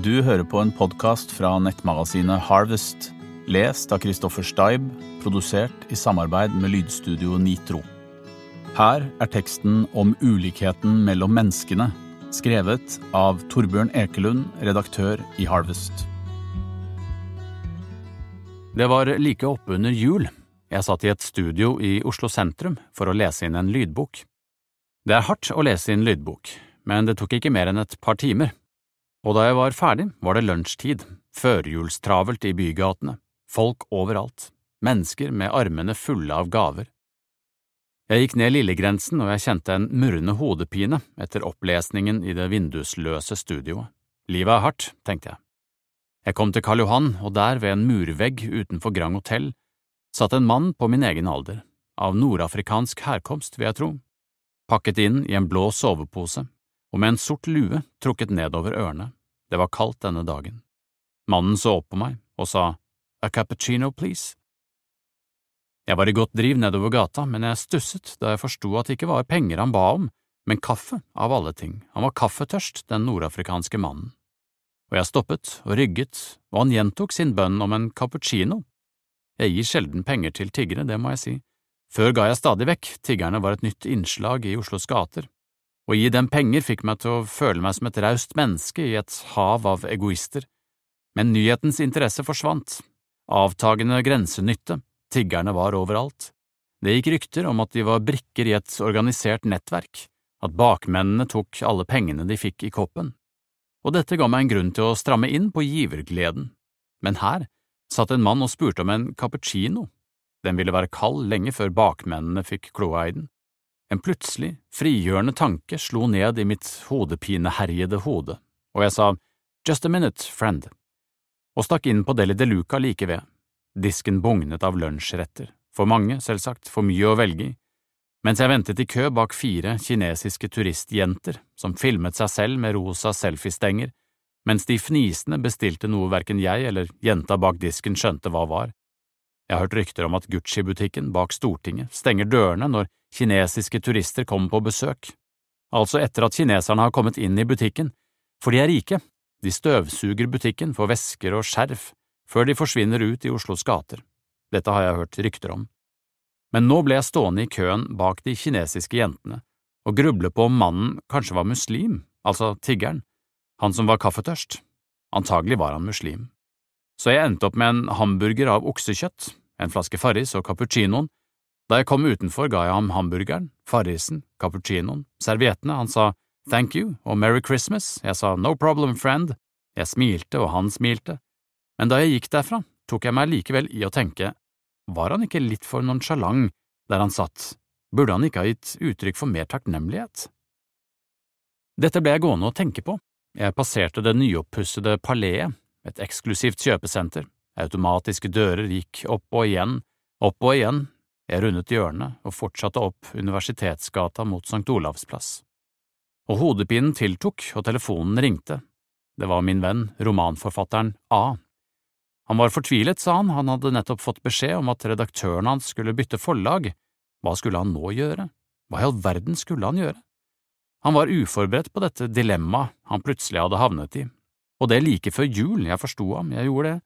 Du hører på en podkast fra nettmagasinet Harvest, lest av Christoffer Steib, produsert i samarbeid med lydstudio Nitro. Her er teksten om ulikheten mellom menneskene, skrevet av Torbjørn Ekelund, redaktør i Harvest. Det var like oppunder jul. Jeg satt i et studio i Oslo sentrum for å lese inn en lydbok. Det er hardt å lese inn lydbok, men det tok ikke mer enn et par timer. Og da jeg var ferdig, var det lunsjtid, førjulstravelt i bygatene, folk overalt, mennesker med armene fulle av gaver. Jeg gikk ned Lillegrensen og jeg kjente en murrende hodepine etter opplesningen i det vindusløse studioet. Livet er hardt, tenkte jeg. Jeg kom til Karl Johan, og der, ved en murvegg utenfor Grand Hotell, satt en mann på min egen alder, av nordafrikansk herkomst, vil jeg tro, pakket inn i en blå sovepose og med en sort lue trukket nedover ørene. Det var kaldt denne dagen. Mannen så opp på meg og sa a cappuccino, please. Jeg var i godt driv nedover gata, men jeg stusset da jeg forsto at det ikke var penger han ba om, men kaffe, av alle ting, han var kaffetørst, den nordafrikanske mannen og jeg stoppet og rygget, og han gjentok sin bønn om en cappuccino. Jeg gir sjelden penger til tiggere, det må jeg si. Før ga jeg stadig vekk, tiggerne var et nytt innslag i Oslos gater. Å gi dem penger fikk meg til å føle meg som et raust menneske i et hav av egoister. Men nyhetens interesse forsvant. Avtagende grensenytte, tiggerne var overalt. Det gikk rykter om at de var brikker i et organisert nettverk, at bakmennene tok alle pengene de fikk i koppen og dette ga meg en grunn til å stramme inn på givergleden. Men her satt en mann og spurte om en cappuccino. Den ville være kald lenge før bakmennene fikk kloa i den. En plutselig, frigjørende tanke slo ned i mitt hodepineherjede hode, og jeg sa just a minute, friend, og stakk inn på Deli de Luca like ved. Disken bugnet av lunsjretter, for mange, selvsagt, for mye å velge i, mens jeg ventet i kø bak fire kinesiske turistjenter som filmet seg selv med rosa selfiestenger, mens de fnisende bestilte noe verken jeg eller jenta bak disken skjønte hva var. Jeg har hørt rykter om at Gucci-butikken bak Stortinget stenger dørene når kinesiske turister kommer på besøk, altså etter at kineserne har kommet inn i butikken, for de er rike, de støvsuger butikken for vesker og skjerf før de forsvinner ut i Oslos gater. Dette har jeg hørt rykter om men nå ble jeg stående i køen bak de kinesiske jentene og gruble på om mannen kanskje var muslim, altså tiggeren, han som var kaffetørst. Antagelig var han muslim. Så jeg endte opp med en hamburger av oksekjøtt, en flaske Farris og cappuccinoen. Da jeg kom utenfor, ga jeg ham hamburgeren, Farrisen, cappuccinoen, serviettene, han sa thank you og merry Christmas, jeg sa no problem, friend, jeg smilte og han smilte, men da jeg gikk derfra, tok jeg meg likevel i å tenke var han ikke litt for nonsjalant der han satt, burde han ikke ha gitt uttrykk for mer takknemlighet? Dette ble jeg gående og tenke på. Jeg passerte det nyoppussede Paleet, et eksklusivt kjøpesenter, automatiske dører gikk opp og igjen, opp og igjen, jeg rundet hjørnet og fortsatte opp Universitetsgata mot St. Olavs plass. Og hodepinen tiltok og telefonen ringte. Det var min venn, romanforfatteren A, han var fortvilet, sa han, han hadde nettopp fått beskjed om at redaktøren hans skulle bytte forlag. Hva skulle han nå gjøre? Hva i all verden skulle han gjøre? Han var uforberedt på dette dilemmaet han plutselig hadde havnet i, og det like før jul, jeg forsto ham, jeg gjorde det.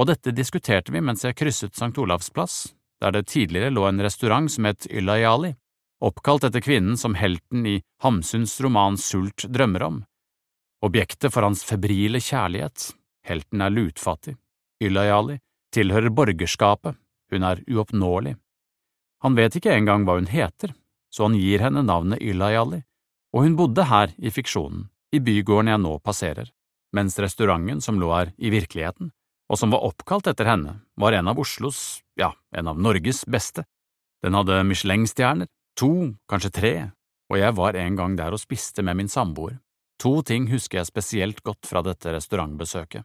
Og dette diskuterte vi mens jeg krysset St. Olavs plass, der det tidligere lå en restaurant som het Ylayali, oppkalt etter kvinnen som helten i Hamsuns roman Sult drømmer om. Objektet for hans febrile kjærlighet, helten er lutfattig. Ylayali tilhører borgerskapet, hun er uoppnåelig. Han vet ikke engang hva hun heter, så han gir henne navnet Ylayali, og hun bodde her i fiksjonen, i bygården jeg nå passerer, mens restauranten som lå her i virkeligheten, og som var oppkalt etter henne, var en av Oslos, ja, en av Norges beste. Den hadde Michelin-stjerner, to, kanskje tre, og jeg var en gang der og spiste med min samboer. To ting husker jeg spesielt godt fra dette restaurantbesøket.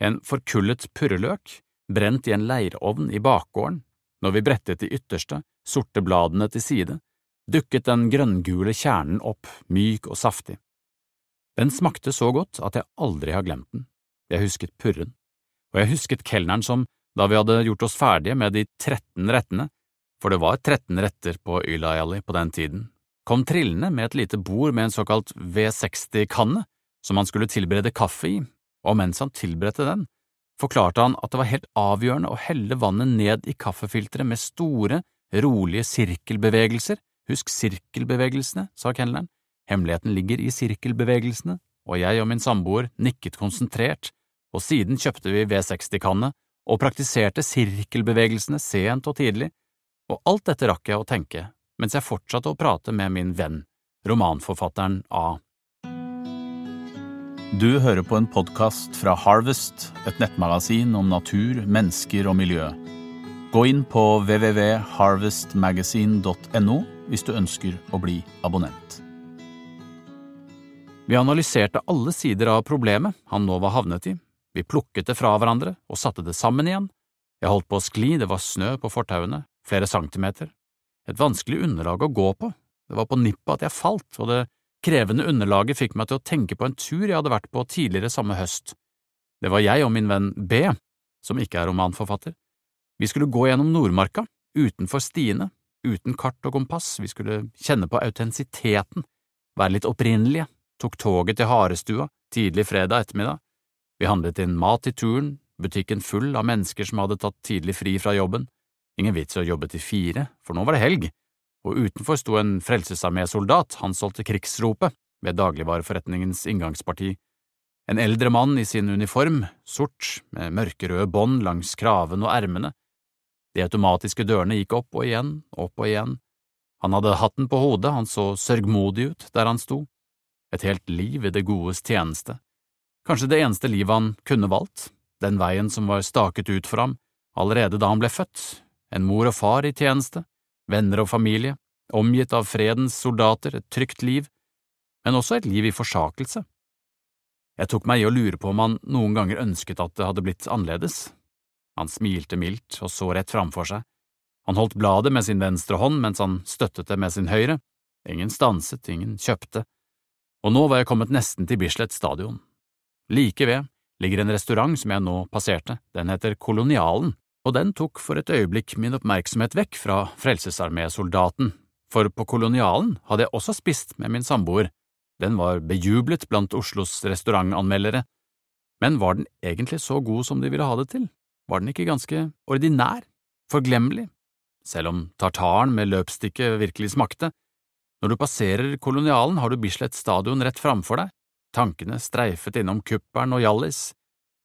En forkullet purreløk, brent i en leirovn i bakgården, når vi brettet de ytterste, sorte bladene til side, dukket den grønngule kjernen opp, myk og saftig. Den smakte så godt at jeg aldri har glemt den. Jeg husket purren, og jeg husket kelneren som, da vi hadde gjort oss ferdige med de 13 rettene, for det var 13 retter på Ylayali på den tiden, kom trillende med et lite bord med en såkalt V60-kanne som han skulle tilberede kaffe i, og mens han tilberedte den, forklarte han at det var helt avgjørende å helle vannet ned i kaffefilteret med store, rolige sirkelbevegelser, husk sirkelbevegelsene, sa kelneren, hemmeligheten ligger i sirkelbevegelsene, og jeg og min samboer nikket konsentrert, og siden kjøpte vi V60-kanne og praktiserte sirkelbevegelsene sent og tidlig, og alt dette rakk jeg å tenke mens jeg fortsatte å prate med min venn, romanforfatteren A. Du hører på en podkast fra Harvest, et nettmagasin om natur, mennesker og miljø. Gå inn på www.harvestmagasin.no hvis du ønsker å bli abonnent. Vi analyserte alle sider av problemet han nå var havnet i, vi plukket det fra hverandre og satte det sammen igjen, jeg holdt på å skli, det var snø på fortauene, flere centimeter, et vanskelig underlag å gå på, det var på nippet at jeg falt, og det krevende underlaget fikk meg til å tenke på en tur jeg hadde vært på tidligere samme høst. Det var jeg og min venn B, som ikke er romanforfatter. Vi skulle gå gjennom Nordmarka, utenfor stiene, uten kart og kompass, vi skulle kjenne på autentisiteten, være litt opprinnelige, tok toget til Harestua tidlig fredag ettermiddag. Vi handlet inn mat i turen, butikken full av mennesker som hadde tatt tidlig fri fra jobben. Ingen vits i å jobbe til fire, for nå var det helg, og utenfor sto en Frelsesarmé-soldat, han solgte krigsropet ved dagligvareforretningens inngangsparti. En eldre mann i sin uniform, sort, med mørkerøde bånd langs kraven og ermene. De automatiske dørene gikk opp og igjen, opp og igjen. Han hadde hatten på hodet, han så sørgmodig ut der han sto. Et helt liv i det godes tjeneste. Kanskje det eneste livet han kunne valgt, den veien som var staket ut for ham allerede da han ble født, en mor og far i tjeneste, venner og familie, omgitt av fredens soldater, et trygt liv, men også et liv i forsakelse. Jeg tok meg i å lure på om han noen ganger ønsket at det hadde blitt annerledes. Han smilte mildt og så rett framfor seg. Han holdt bladet med sin venstre hånd mens han støttet det med sin høyre. Ingen stanset, ingen kjøpte. Og nå var jeg kommet nesten til Bislett stadion. Like ved ligger en restaurant som jeg nå passerte, den heter Kolonialen, og den tok for et øyeblikk min oppmerksomhet vekk fra Frelsesarmé-soldaten, for på Kolonialen hadde jeg også spist med min samboer, den var bejublet blant Oslos restaurantanmeldere, men var den egentlig så god som de ville ha det til, var den ikke ganske ordinær, forglemmelig, selv om tartaren med løpstikket virkelig smakte. Når du passerer Kolonialen, har du Bislett stadion rett framfor deg, tankene streifet innom Kuppern og Hjallis,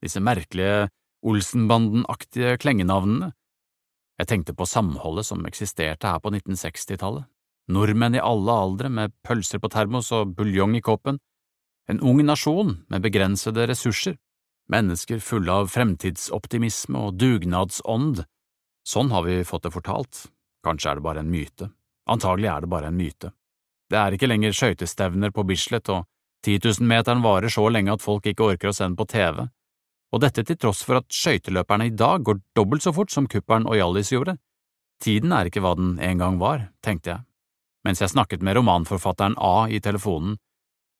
disse merkelige Olsenbanden-aktige klengenavnene. Jeg tenkte på samholdet som eksisterte her på 1960-tallet, nordmenn i alle aldre med pølser på termos og buljong i koppen, en ung nasjon med begrensede ressurser, mennesker fulle av fremtidsoptimisme og dugnadsånd. Sånn har vi fått det fortalt, kanskje er det bare en myte, antagelig er det bare en myte. Det er ikke lenger skøytestevner på Bislett, og 10 000-meteren varer så lenge at folk ikke orker å se den på TV og dette til tross for at skøyteløperne i dag går dobbelt så fort som kuppelen og Hjallis gjorde. Tiden er ikke hva den en gang var, tenkte jeg, mens jeg snakket med romanforfatteren A i telefonen,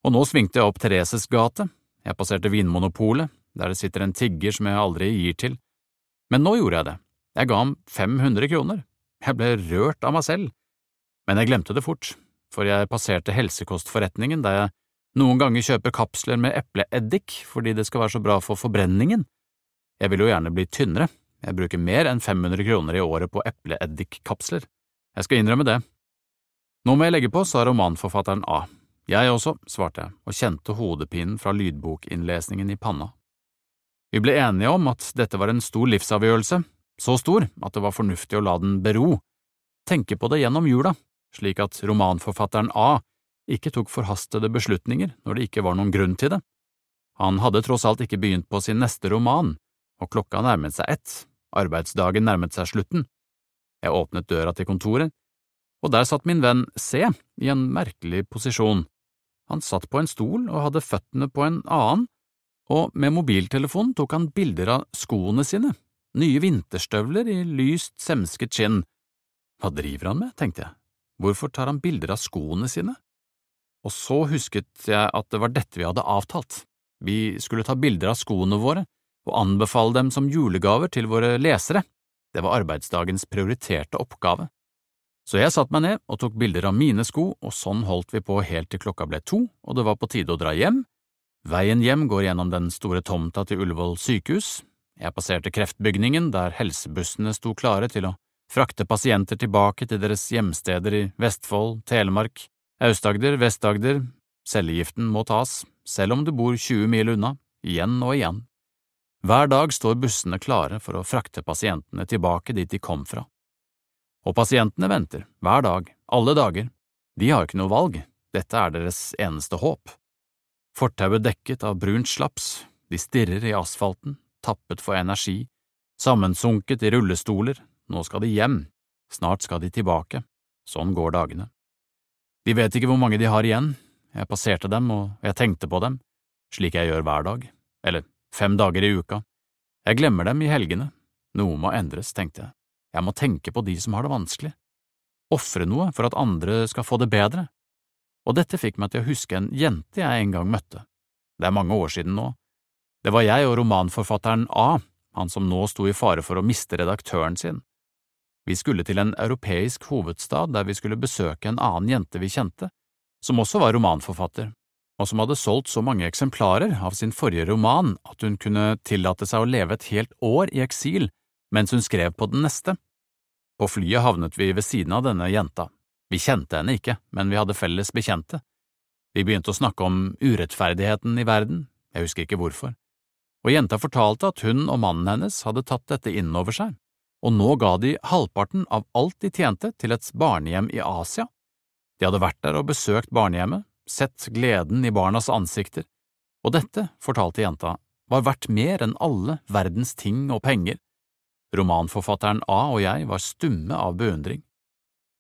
og nå svingte jeg opp Thereses gate, jeg passerte Vinmonopolet, der det sitter en tigger som jeg aldri gir til, men nå gjorde jeg det, jeg ga ham 500 kroner, jeg ble rørt av meg selv, men jeg glemte det fort, for jeg passerte helsekostforretningen der jeg noen ganger kjøper kapsler med epleeddik fordi det skal være så bra for forbrenningen. Jeg vil jo gjerne bli tynnere, jeg bruker mer enn 500 kroner i året på epleeddikkapsler. Jeg skal innrømme det. Nå må jeg legge på, sa romanforfatteren A. Jeg også, svarte jeg og kjente hodepinen fra lydbokinnlesningen i panna. Vi ble enige om at dette var en stor livsavgjørelse, så stor at det var fornuftig å la den bero, tenke på det gjennom jula, slik at romanforfatteren A ikke tok forhastede beslutninger når det ikke var noen grunn til det. Han hadde tross alt ikke begynt på sin neste roman, og klokka nærmet seg ett, arbeidsdagen nærmet seg slutten. Jeg åpnet døra til kontoret, og der satt min venn C i en merkelig posisjon. Han satt på en stol og hadde føttene på en annen, og med mobiltelefonen tok han bilder av skoene sine, nye vinterstøvler i lyst, semsket skinn. Hva driver han med, tenkte jeg, hvorfor tar han bilder av skoene sine? Og så husket jeg at det var dette vi hadde avtalt. Vi skulle ta bilder av skoene våre og anbefale dem som julegaver til våre lesere. Det var arbeidsdagens prioriterte oppgave. Så jeg satte meg ned og tok bilder av mine sko, og sånn holdt vi på helt til klokka ble to og det var på tide å dra hjem, Veien hjem går gjennom den store tomta til Ullevål sykehus. Jeg passerte kreftbygningen, der helsebussene sto klare til å frakte pasienter tilbake til deres hjemsteder i Vestfold, Telemark, Aust-Agder, Vest-Agder. Cellegiften må tas, selv om du bor 20 mil unna, igjen og igjen. Hver dag står bussene klare for å frakte pasientene tilbake dit de kom fra. Og pasientene venter, hver dag, alle dager. De har ikke noe valg, dette er deres eneste håp. Fortauet dekket av brunt slaps, de stirrer i asfalten, tappet for energi, sammensunket i rullestoler, nå skal de hjem, snart skal de tilbake, sånn går dagene. De vet ikke hvor mange de har igjen, jeg passerte dem og jeg tenkte på dem, slik jeg gjør hver dag, eller fem dager i uka. Jeg glemmer dem i helgene, noe må endres, tenkte jeg, jeg må tenke på de som har det vanskelig, ofre noe for at andre skal få det bedre, og dette fikk meg til å huske en jente jeg en gang møtte. Det er mange år siden nå. Det var jeg og romanforfatteren A, han som nå sto i fare for å miste redaktøren sin. Vi skulle til en europeisk hovedstad der vi skulle besøke en annen jente vi kjente, som også var romanforfatter, og som hadde solgt så mange eksemplarer av sin forrige roman at hun kunne tillate seg å leve et helt år i eksil mens hun skrev på den neste. På flyet havnet vi ved siden av denne jenta, vi kjente henne ikke, men vi hadde felles bekjente. Vi begynte å snakke om urettferdigheten i verden, jeg husker ikke hvorfor, og jenta fortalte at hun og mannen hennes hadde tatt dette inn over seg, og nå ga de halvparten av alt de tjente til et barnehjem i Asia. De hadde vært der og besøkt barnehjemmet, sett gleden i barnas ansikter, og dette, fortalte jenta, var verdt mer enn alle verdens ting og penger. Romanforfatteren A og jeg var stumme av beundring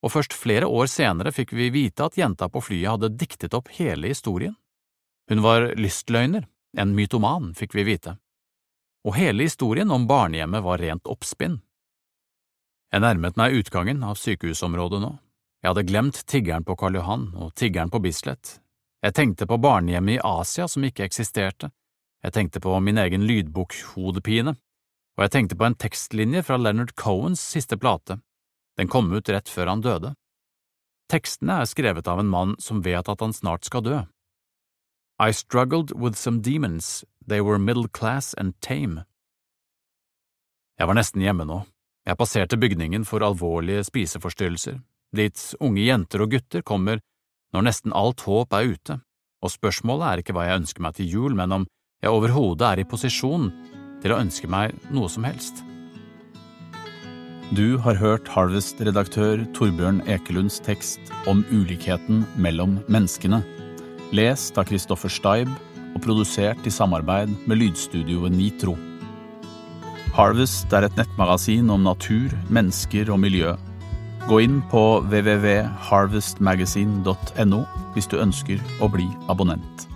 og først flere år senere fikk vi vite at jenta på flyet hadde diktet opp hele historien. Hun var lystløgner, en mytoman, fikk vi vite, og hele historien om barnehjemmet var rent oppspinn. Jeg nærmet meg utgangen av sykehusområdet nå. Jeg hadde glemt tiggeren på Karl Johan og tiggeren på Bislett. Jeg tenkte på barnehjemmet i Asia som ikke eksisterte, jeg tenkte på min egen lydbokhodepine, og jeg tenkte på en tekstlinje fra Leonard Cohens siste plate, den kom ut rett før han døde. Tekstene er skrevet av en mann som vet at han snart skal dø. I struggled with some demons, they were middle class and tame. Jeg var nesten hjemme nå. Jeg passerte bygningen for alvorlige spiseforstyrrelser, dit unge jenter og gutter kommer når nesten alt håp er ute, og spørsmålet er ikke hva jeg ønsker meg til jul, men om jeg overhodet er i posisjon til å ønske meg noe som helst. Du har hørt Harvest-redaktør Torbjørn Ekelunds tekst om ulikheten mellom menneskene, lest av Kristoffer Steib og produsert i samarbeid med lydstudioet Nitro. Harvest er et nettmagasin om natur, mennesker og miljø. Gå inn på www.harvestmagazine.no hvis du ønsker å bli abonnent.